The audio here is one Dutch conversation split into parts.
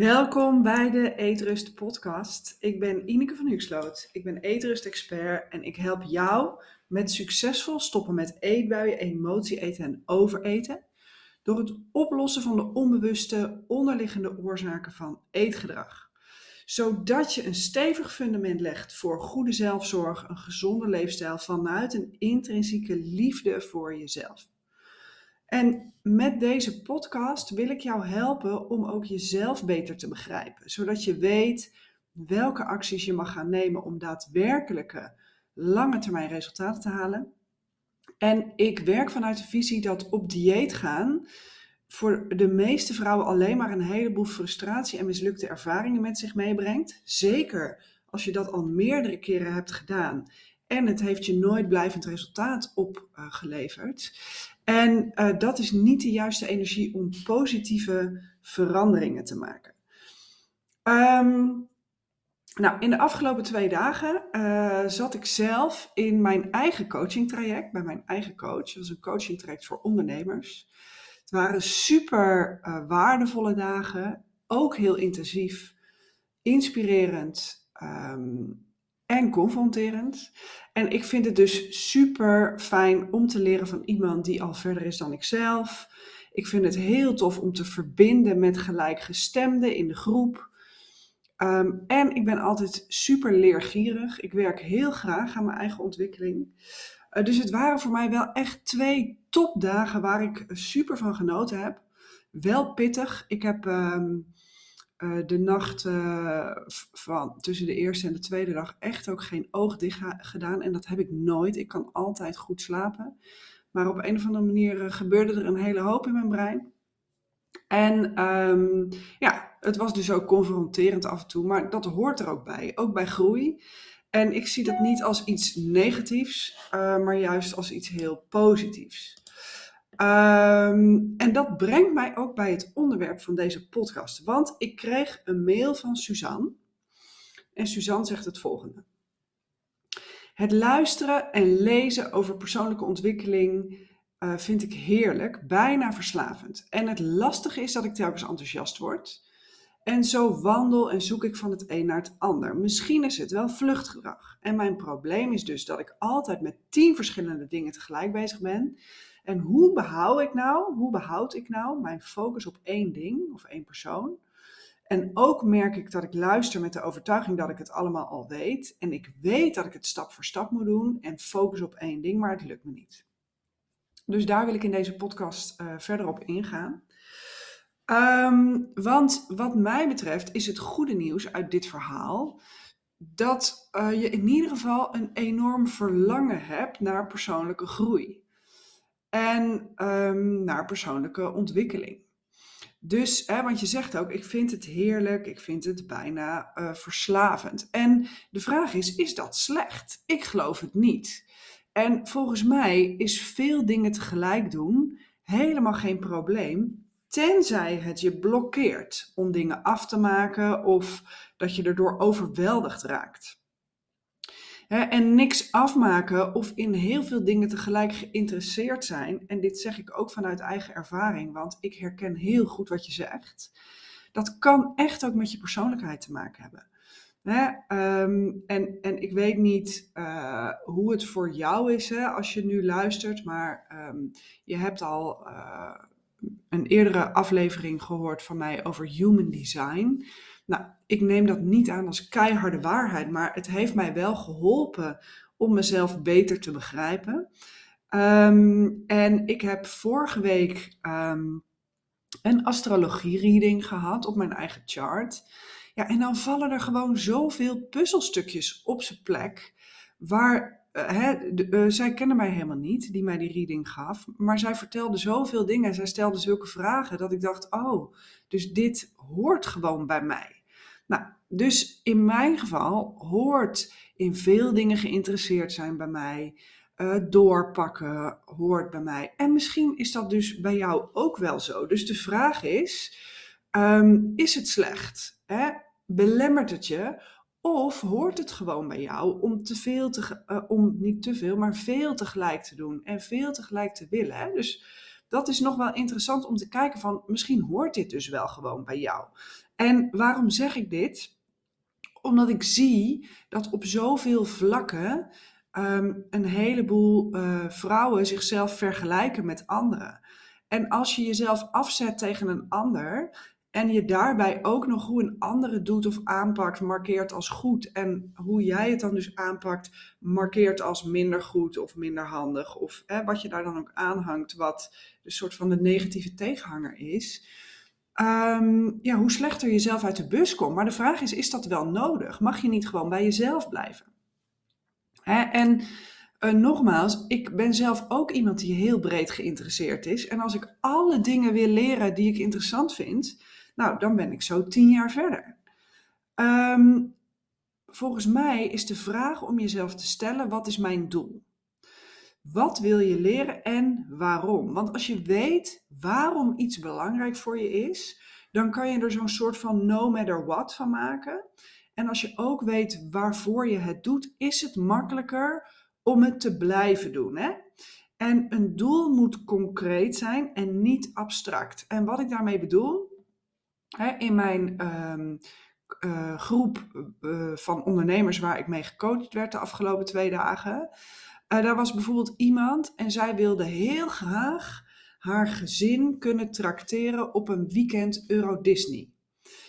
Welkom bij de Eetrust podcast. Ik ben Ineke van Huxloot. Ik ben eetrust-expert en ik help jou met succesvol stoppen met eetbuien, emotie eten en overeten door het oplossen van de onbewuste onderliggende oorzaken van eetgedrag. Zodat je een stevig fundament legt voor goede zelfzorg, een gezonde leefstijl vanuit een intrinsieke liefde voor jezelf. En met deze podcast wil ik jou helpen om ook jezelf beter te begrijpen, zodat je weet welke acties je mag gaan nemen om daadwerkelijke lange termijn resultaten te halen. En ik werk vanuit de visie dat op dieet gaan voor de meeste vrouwen alleen maar een heleboel frustratie en mislukte ervaringen met zich meebrengt. Zeker als je dat al meerdere keren hebt gedaan en het heeft je nooit blijvend resultaat opgeleverd. En uh, dat is niet de juiste energie om positieve veranderingen te maken. Um, nou, in de afgelopen twee dagen uh, zat ik zelf in mijn eigen coaching traject, bij mijn eigen coach. Dat was een coaching traject voor ondernemers. Het waren super uh, waardevolle dagen, ook heel intensief, inspirerend. Um, en confronterend. En ik vind het dus super fijn om te leren van iemand die al verder is dan ikzelf. Ik vind het heel tof om te verbinden met gelijkgestemden in de groep. Um, en ik ben altijd super leergierig. Ik werk heel graag aan mijn eigen ontwikkeling. Uh, dus het waren voor mij wel echt twee topdagen waar ik super van genoten heb. Wel pittig. Ik heb um, uh, de nacht uh, van tussen de eerste en de tweede dag echt ook geen oog dicht gedaan. En dat heb ik nooit. Ik kan altijd goed slapen. Maar op een of andere manier uh, gebeurde er een hele hoop in mijn brein. En um, ja, het was dus ook confronterend af en toe. Maar dat hoort er ook bij. Ook bij groei. En ik zie dat niet als iets negatiefs, maar juist als iets heel positiefs. Um, en dat brengt mij ook bij het onderwerp van deze podcast. Want ik kreeg een mail van Suzanne. En Suzanne zegt het volgende. Het luisteren en lezen over persoonlijke ontwikkeling uh, vind ik heerlijk, bijna verslavend. En het lastige is dat ik telkens enthousiast word. En zo wandel en zoek ik van het een naar het ander. Misschien is het wel vluchtgedrag. En mijn probleem is dus dat ik altijd met tien verschillende dingen tegelijk bezig ben. En hoe behoud ik nou, hoe behoud ik nou mijn focus op één ding of één persoon? En ook merk ik dat ik luister met de overtuiging dat ik het allemaal al weet. En ik weet dat ik het stap voor stap moet doen en focus op één ding, maar het lukt me niet. Dus daar wil ik in deze podcast uh, verder op ingaan. Um, want wat mij betreft is het goede nieuws uit dit verhaal dat uh, je in ieder geval een enorm verlangen hebt naar persoonlijke groei en um, naar persoonlijke ontwikkeling. Dus, hè, want je zegt ook, ik vind het heerlijk, ik vind het bijna uh, verslavend. En de vraag is, is dat slecht? Ik geloof het niet. En volgens mij is veel dingen tegelijk doen helemaal geen probleem, tenzij het je blokkeert om dingen af te maken of dat je erdoor overweldigd raakt en niks afmaken of in heel veel dingen tegelijk geïnteresseerd zijn. En dit zeg ik ook vanuit eigen ervaring, want ik herken heel goed wat je zegt. Dat kan echt ook met je persoonlijkheid te maken hebben. um, en, en ik weet niet uh, hoe het voor jou is hè, als je nu luistert, maar um, je hebt al uh, een eerdere aflevering gehoord van mij over human design. Nou, ik neem dat niet aan als keiharde waarheid, maar het heeft mij wel geholpen om mezelf beter te begrijpen. Um, en ik heb vorige week um, een astrologie-reading gehad op mijn eigen chart. Ja, en dan vallen er gewoon zoveel puzzelstukjes op zijn plek. Waar, de, uh, zij kennen mij helemaal niet, die mij die reading gaf. Maar zij vertelde zoveel dingen. Zij stelde zulke vragen dat ik dacht: oh, dus dit hoort gewoon bij mij. Nou, dus in mijn geval hoort in veel dingen geïnteresseerd zijn bij mij. Uh, doorpakken hoort bij mij. En misschien is dat dus bij jou ook wel zo. Dus de vraag is: um, is het slecht? Hè? Belemmert het je? Of hoort het gewoon bij jou om te veel te, uh, om niet te veel, maar veel tegelijk te doen en veel tegelijk te willen? Hè? Dus dat is nog wel interessant om te kijken van misschien hoort dit dus wel gewoon bij jou. En waarom zeg ik dit? Omdat ik zie dat op zoveel vlakken ehm, een heleboel uh, vrouwen zichzelf vergelijken met anderen. En als je jezelf afzet tegen een ander en je daarbij ook nog hoe een andere doet of aanpakt, markeert als goed. En hoe jij het dan dus aanpakt, markeert als minder goed of minder handig. Of wat je daar dan ook aanhangt, wat de soort van de negatieve tegenhanger is. Um, ja, hoe slechter je zelf uit de bus komt. Maar de vraag is, is dat wel nodig? Mag je niet gewoon bij jezelf blijven? Hè? En uh, nogmaals, ik ben zelf ook iemand die heel breed geïnteresseerd is. En als ik alle dingen wil leren die ik interessant vind, nou, dan ben ik zo tien jaar verder. Um, volgens mij is de vraag om jezelf te stellen: wat is mijn doel? Wat wil je leren en waarom? Want als je weet waarom iets belangrijk voor je is, dan kan je er zo'n soort van no matter what van maken. En als je ook weet waarvoor je het doet, is het makkelijker om het te blijven doen. Hè? En een doel moet concreet zijn en niet abstract. En wat ik daarmee bedoel, hè, in mijn um, uh, groep uh, van ondernemers waar ik mee gecoacht werd de afgelopen twee dagen, uh, daar was bijvoorbeeld iemand en zij wilde heel graag haar gezin kunnen trakteren op een weekend Euro Disney.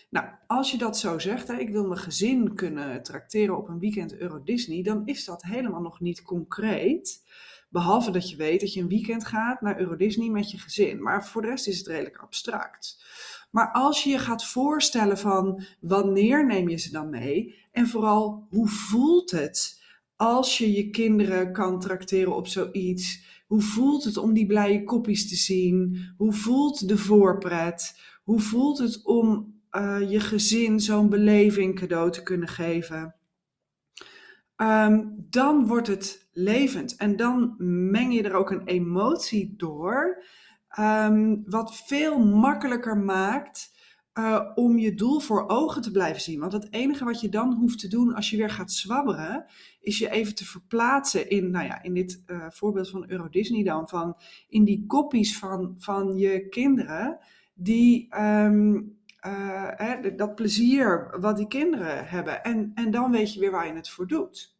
Nou, als je dat zo zegt, hè, ik wil mijn gezin kunnen trakteren op een weekend Euro Disney, dan is dat helemaal nog niet concreet. Behalve dat je weet dat je een weekend gaat naar Euro Disney met je gezin. Maar voor de rest is het redelijk abstract. Maar als je je gaat voorstellen van wanneer neem je ze dan mee en vooral hoe voelt het als je je kinderen kan trakteren op zoiets? Hoe voelt het om die blije kopjes te zien? Hoe voelt de voorpret? Hoe voelt het om uh, je gezin zo'n beleving cadeau te kunnen geven? Um, dan wordt het levend en dan meng je er ook een emotie door, um, wat veel makkelijker maakt uh, om je doel voor ogen te blijven zien. Want het enige wat je dan hoeft te doen als je weer gaat zwabberen, is je even te verplaatsen in, nou ja, in dit uh, voorbeeld van Euro Disney dan, van in die kopies van, van je kinderen, die um, uh, hè, dat plezier wat die kinderen hebben. En, en dan weet je weer waar je het voor doet.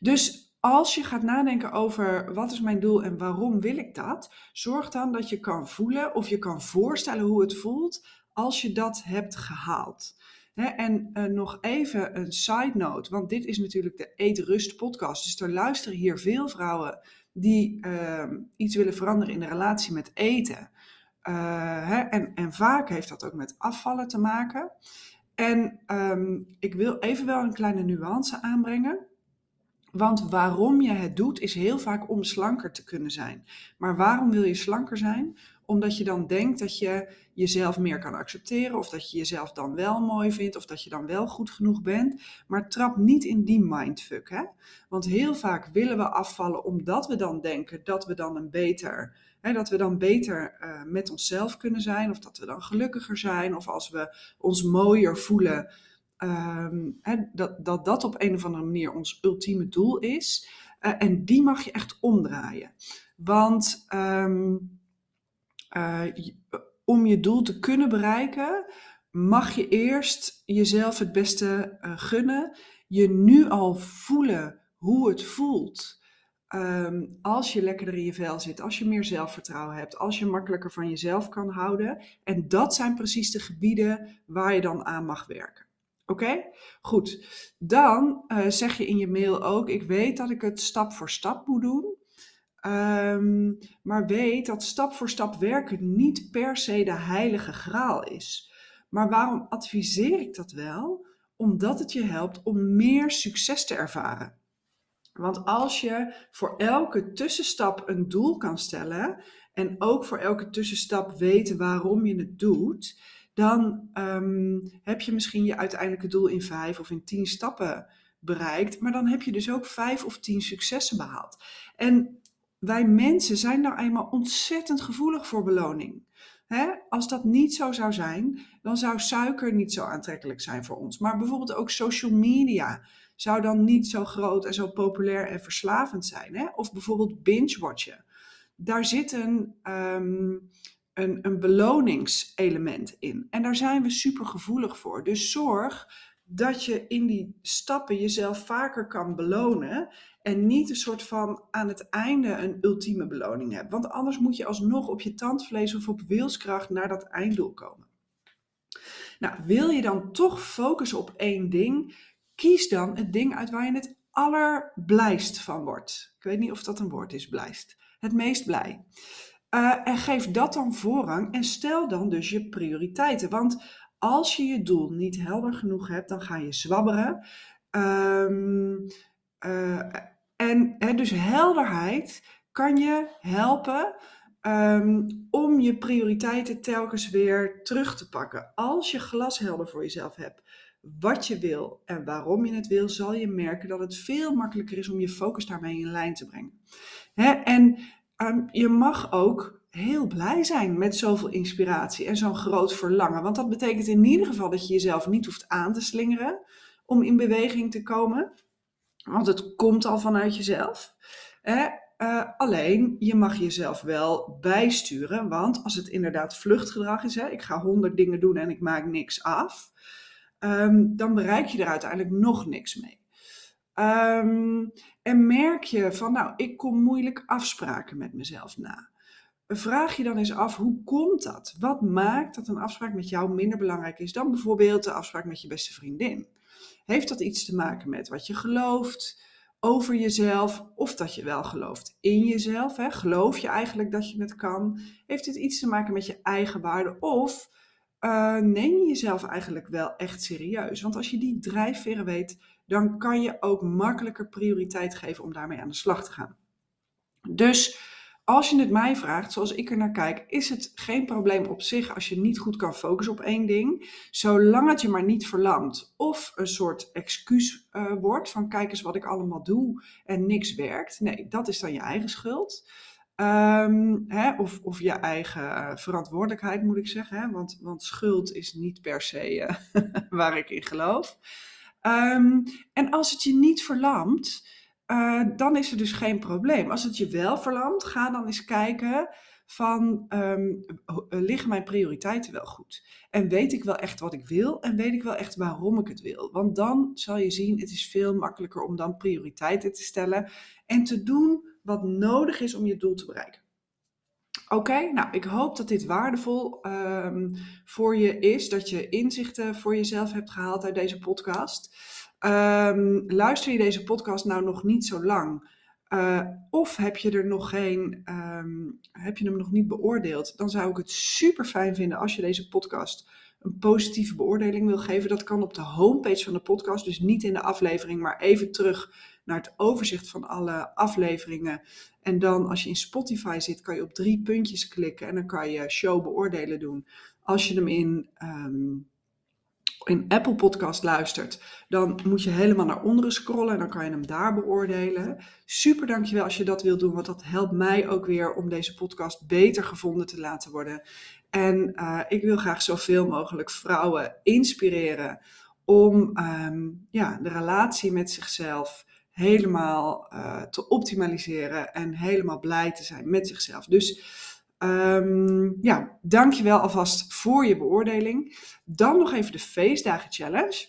Dus als je gaat nadenken over wat is mijn doel en waarom wil ik dat, zorg dan dat je kan voelen of je kan voorstellen hoe het voelt als je dat hebt gehaald. En uh, nog even een side note, want dit is natuurlijk de Eet Rust podcast. Dus er luisteren hier veel vrouwen die uh, iets willen veranderen in de relatie met eten. Uh, en, en vaak heeft dat ook met afvallen te maken. En um, ik wil even wel een kleine nuance aanbrengen. Want waarom je het doet is heel vaak om slanker te kunnen zijn. Maar waarom wil je slanker zijn? Omdat je dan denkt dat je jezelf meer kan accepteren, of dat je jezelf dan wel mooi vindt, of dat je dan wel goed genoeg bent. Maar trap niet in die mindfuck. Hè? Want heel vaak willen we afvallen omdat we dan denken dat we dan een beter, hè, dat we dan beter uh, met onszelf kunnen zijn, of dat we dan gelukkiger zijn, of als we ons mooier voelen um, dat, dat dat op een of andere manier ons ultieme doel is. Uh, en die mag je echt omdraaien. Want uh, om je doel te kunnen bereiken, mag je eerst jezelf het beste uh, gunnen. Je nu al voelen hoe het voelt. Um, als je lekkerder in je vel zit, als je meer zelfvertrouwen hebt, als je makkelijker van jezelf kan houden. En dat zijn precies de gebieden waar je dan aan mag werken. Oké, goed. Dan uh, zeg je in je mail ook: Ik weet dat ik het stap voor stap moet doen. Um, maar weet dat stap voor stap werken niet per se de heilige graal is. Maar waarom adviseer ik dat wel? Omdat het je helpt om meer succes te ervaren. Want als je voor elke tussenstap een doel kan stellen en ook voor elke tussenstap weten waarom je het doet, dan um, heb je misschien je uiteindelijke doel in vijf of in tien stappen bereikt. Maar dan heb je dus ook vijf of tien successen behaald. En wij mensen zijn nou eenmaal ontzettend gevoelig voor beloning. als dat niet zo zou zijn, dan zou suiker niet zo aantrekkelijk zijn voor ons. Maar bijvoorbeeld ook social media zou dan niet zo groot en zo populair en verslavend zijn. Of bijvoorbeeld binge-watchen. Daar zitten um, een, een beloningselement in. En daar zijn we super gevoelig voor. Dus zorg dat je in die stappen jezelf vaker kan belonen. En niet een soort van aan het einde een ultieme beloning hebt. Want anders moet je alsnog op je tandvlees of op wilskracht naar dat einddoel komen. Nou, wil je dan toch focussen op één ding? Kies dan het ding uit waar je het allerblijst van wordt. Ik weet niet of dat een woord is, blijst. Het meest blij. Uh, en geef dat dan voorrang en stel dan dus je prioriteiten. Want als je je doel niet helder genoeg hebt, dan ga je zwabberen. Um, en hè, dus helderheid kan je helpen um, om je prioriteiten telkens weer terug te pakken. Als je glashelder voor jezelf hebt wat je wil en waarom je het wil, zal je merken dat het veel makkelijker is om je focus daarmee in lijn te brengen. Hè? En um, je mag ook heel blij zijn met zoveel inspiratie en zo'n groot verlangen. Want dat betekent in ieder geval dat je jezelf niet hoeft aan te slingeren om in beweging te komen. Want het komt al vanuit jezelf. Hè? Uh, alleen, je mag jezelf wel bijsturen. Want als het inderdaad vluchtgedrag is, hè, ik ga honderd dingen doen en ik maak niks af. Um, dan bereik je er uiteindelijk nog niks mee. Um, en merk je van, nou, ik kom moeilijk afspraken met mezelf na. Vraag je dan eens af, hoe komt dat? Wat maakt dat een afspraak met jou minder belangrijk is dan bijvoorbeeld de afspraak met je beste vriendin? Heeft dat iets te maken met wat je gelooft over jezelf of dat je wel gelooft in jezelf? Hè? Geloof je eigenlijk dat je het kan? Heeft dit iets te maken met je eigen waarde of uh, neem je jezelf eigenlijk wel echt serieus? Want als je die drijfveren weet, dan kan je ook makkelijker prioriteit geven om daarmee aan de slag te gaan. Dus als je het mij vraagt, zoals ik er naar kijk, is het geen probleem op zich als je niet goed kan focussen op één ding, zolang het je maar niet verlamt of een soort excuus uh, wordt van kijk eens wat ik allemaal doe en niks werkt. Nee, dat is dan je eigen schuld. Um, hè, of, of je eigen uh, verantwoordelijkheid moet ik zeggen, hè, want, want schuld is niet per se uh, waar ik in geloof. Um, en als het je niet verlamt, uh, dan is er dus geen probleem. Als het je wel verlamt, ga dan eens kijken van um, liggen mijn prioriteiten wel goed? En weet ik wel echt wat ik wil en weet ik wel echt waarom ik het wil? Want dan zal je zien, het is veel makkelijker om dan prioriteiten te stellen en te doen wat nodig is om je doel te bereiken. Oké, nou ik hoop dat dit waardevol um, voor je is, dat je inzichten voor jezelf hebt gehaald uit deze podcast. Um, luister je deze podcast nou nog niet zo lang? Uh, of heb je er nog geen, um, heb je hem nog niet beoordeeld? Dan zou ik het super fijn vinden als je deze podcast een positieve beoordeling wil geven. Dat kan op de homepage van de podcast, dus niet in de aflevering, maar even terug naar het overzicht van alle afleveringen. En dan als je in Spotify zit, kan je op drie puntjes klikken en dan kan je show beoordelen doen. Als je hem in um, in Apple Podcast luistert, dan moet je helemaal naar onderen scrollen en dan kan je hem daar beoordelen. Super dankjewel als je dat wilt doen, want dat helpt mij ook weer om deze podcast beter gevonden te laten worden. En uh, ik wil graag zoveel mogelijk vrouwen inspireren om um, ja, de relatie met zichzelf helemaal uh, te optimaliseren en helemaal blij te zijn met zichzelf. Dus Um, ja, dankjewel alvast voor je beoordeling. Dan nog even de feestdagen challenge.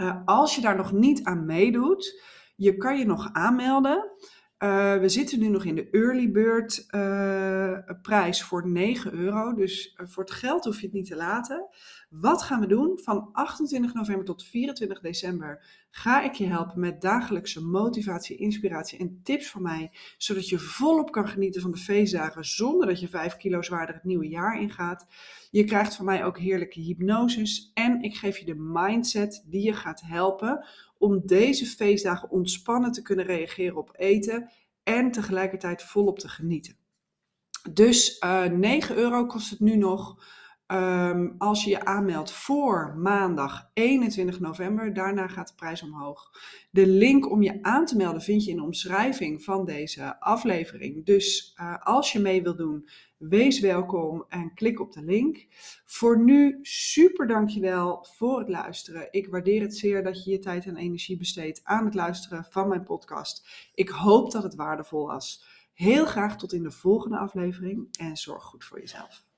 Uh, als je daar nog niet aan meedoet, je kan je nog aanmelden. Uh, we zitten nu nog in de early bird uh, prijs voor 9 euro. Dus voor het geld hoef je het niet te laten. Wat gaan we doen? Van 28 november tot 24 december ga ik je helpen met dagelijkse motivatie, inspiratie en tips van mij, zodat je volop kan genieten van de feestdagen zonder dat je 5 kilo zwaarder het nieuwe jaar ingaat. Je krijgt van mij ook heerlijke hypnoses en ik geef je de mindset die je gaat helpen om deze feestdagen ontspannen te kunnen reageren op eten en tegelijkertijd volop te genieten. Dus uh, eh, 9 euro kost het nu nog. Um, als je je aanmeldt voor maandag 21 november, daarna gaat de prijs omhoog. De link om je aan te melden vind je in de omschrijving van deze aflevering. Dus uh, als je mee wilt doen, wees welkom en klik op de link. Voor nu, super dankjewel voor het luisteren. Ik waardeer het zeer dat je je tijd en energie besteedt aan het luisteren van mijn podcast. Ik hoop dat het waardevol was. Heel graag tot in de volgende aflevering en zorg goed voor jezelf.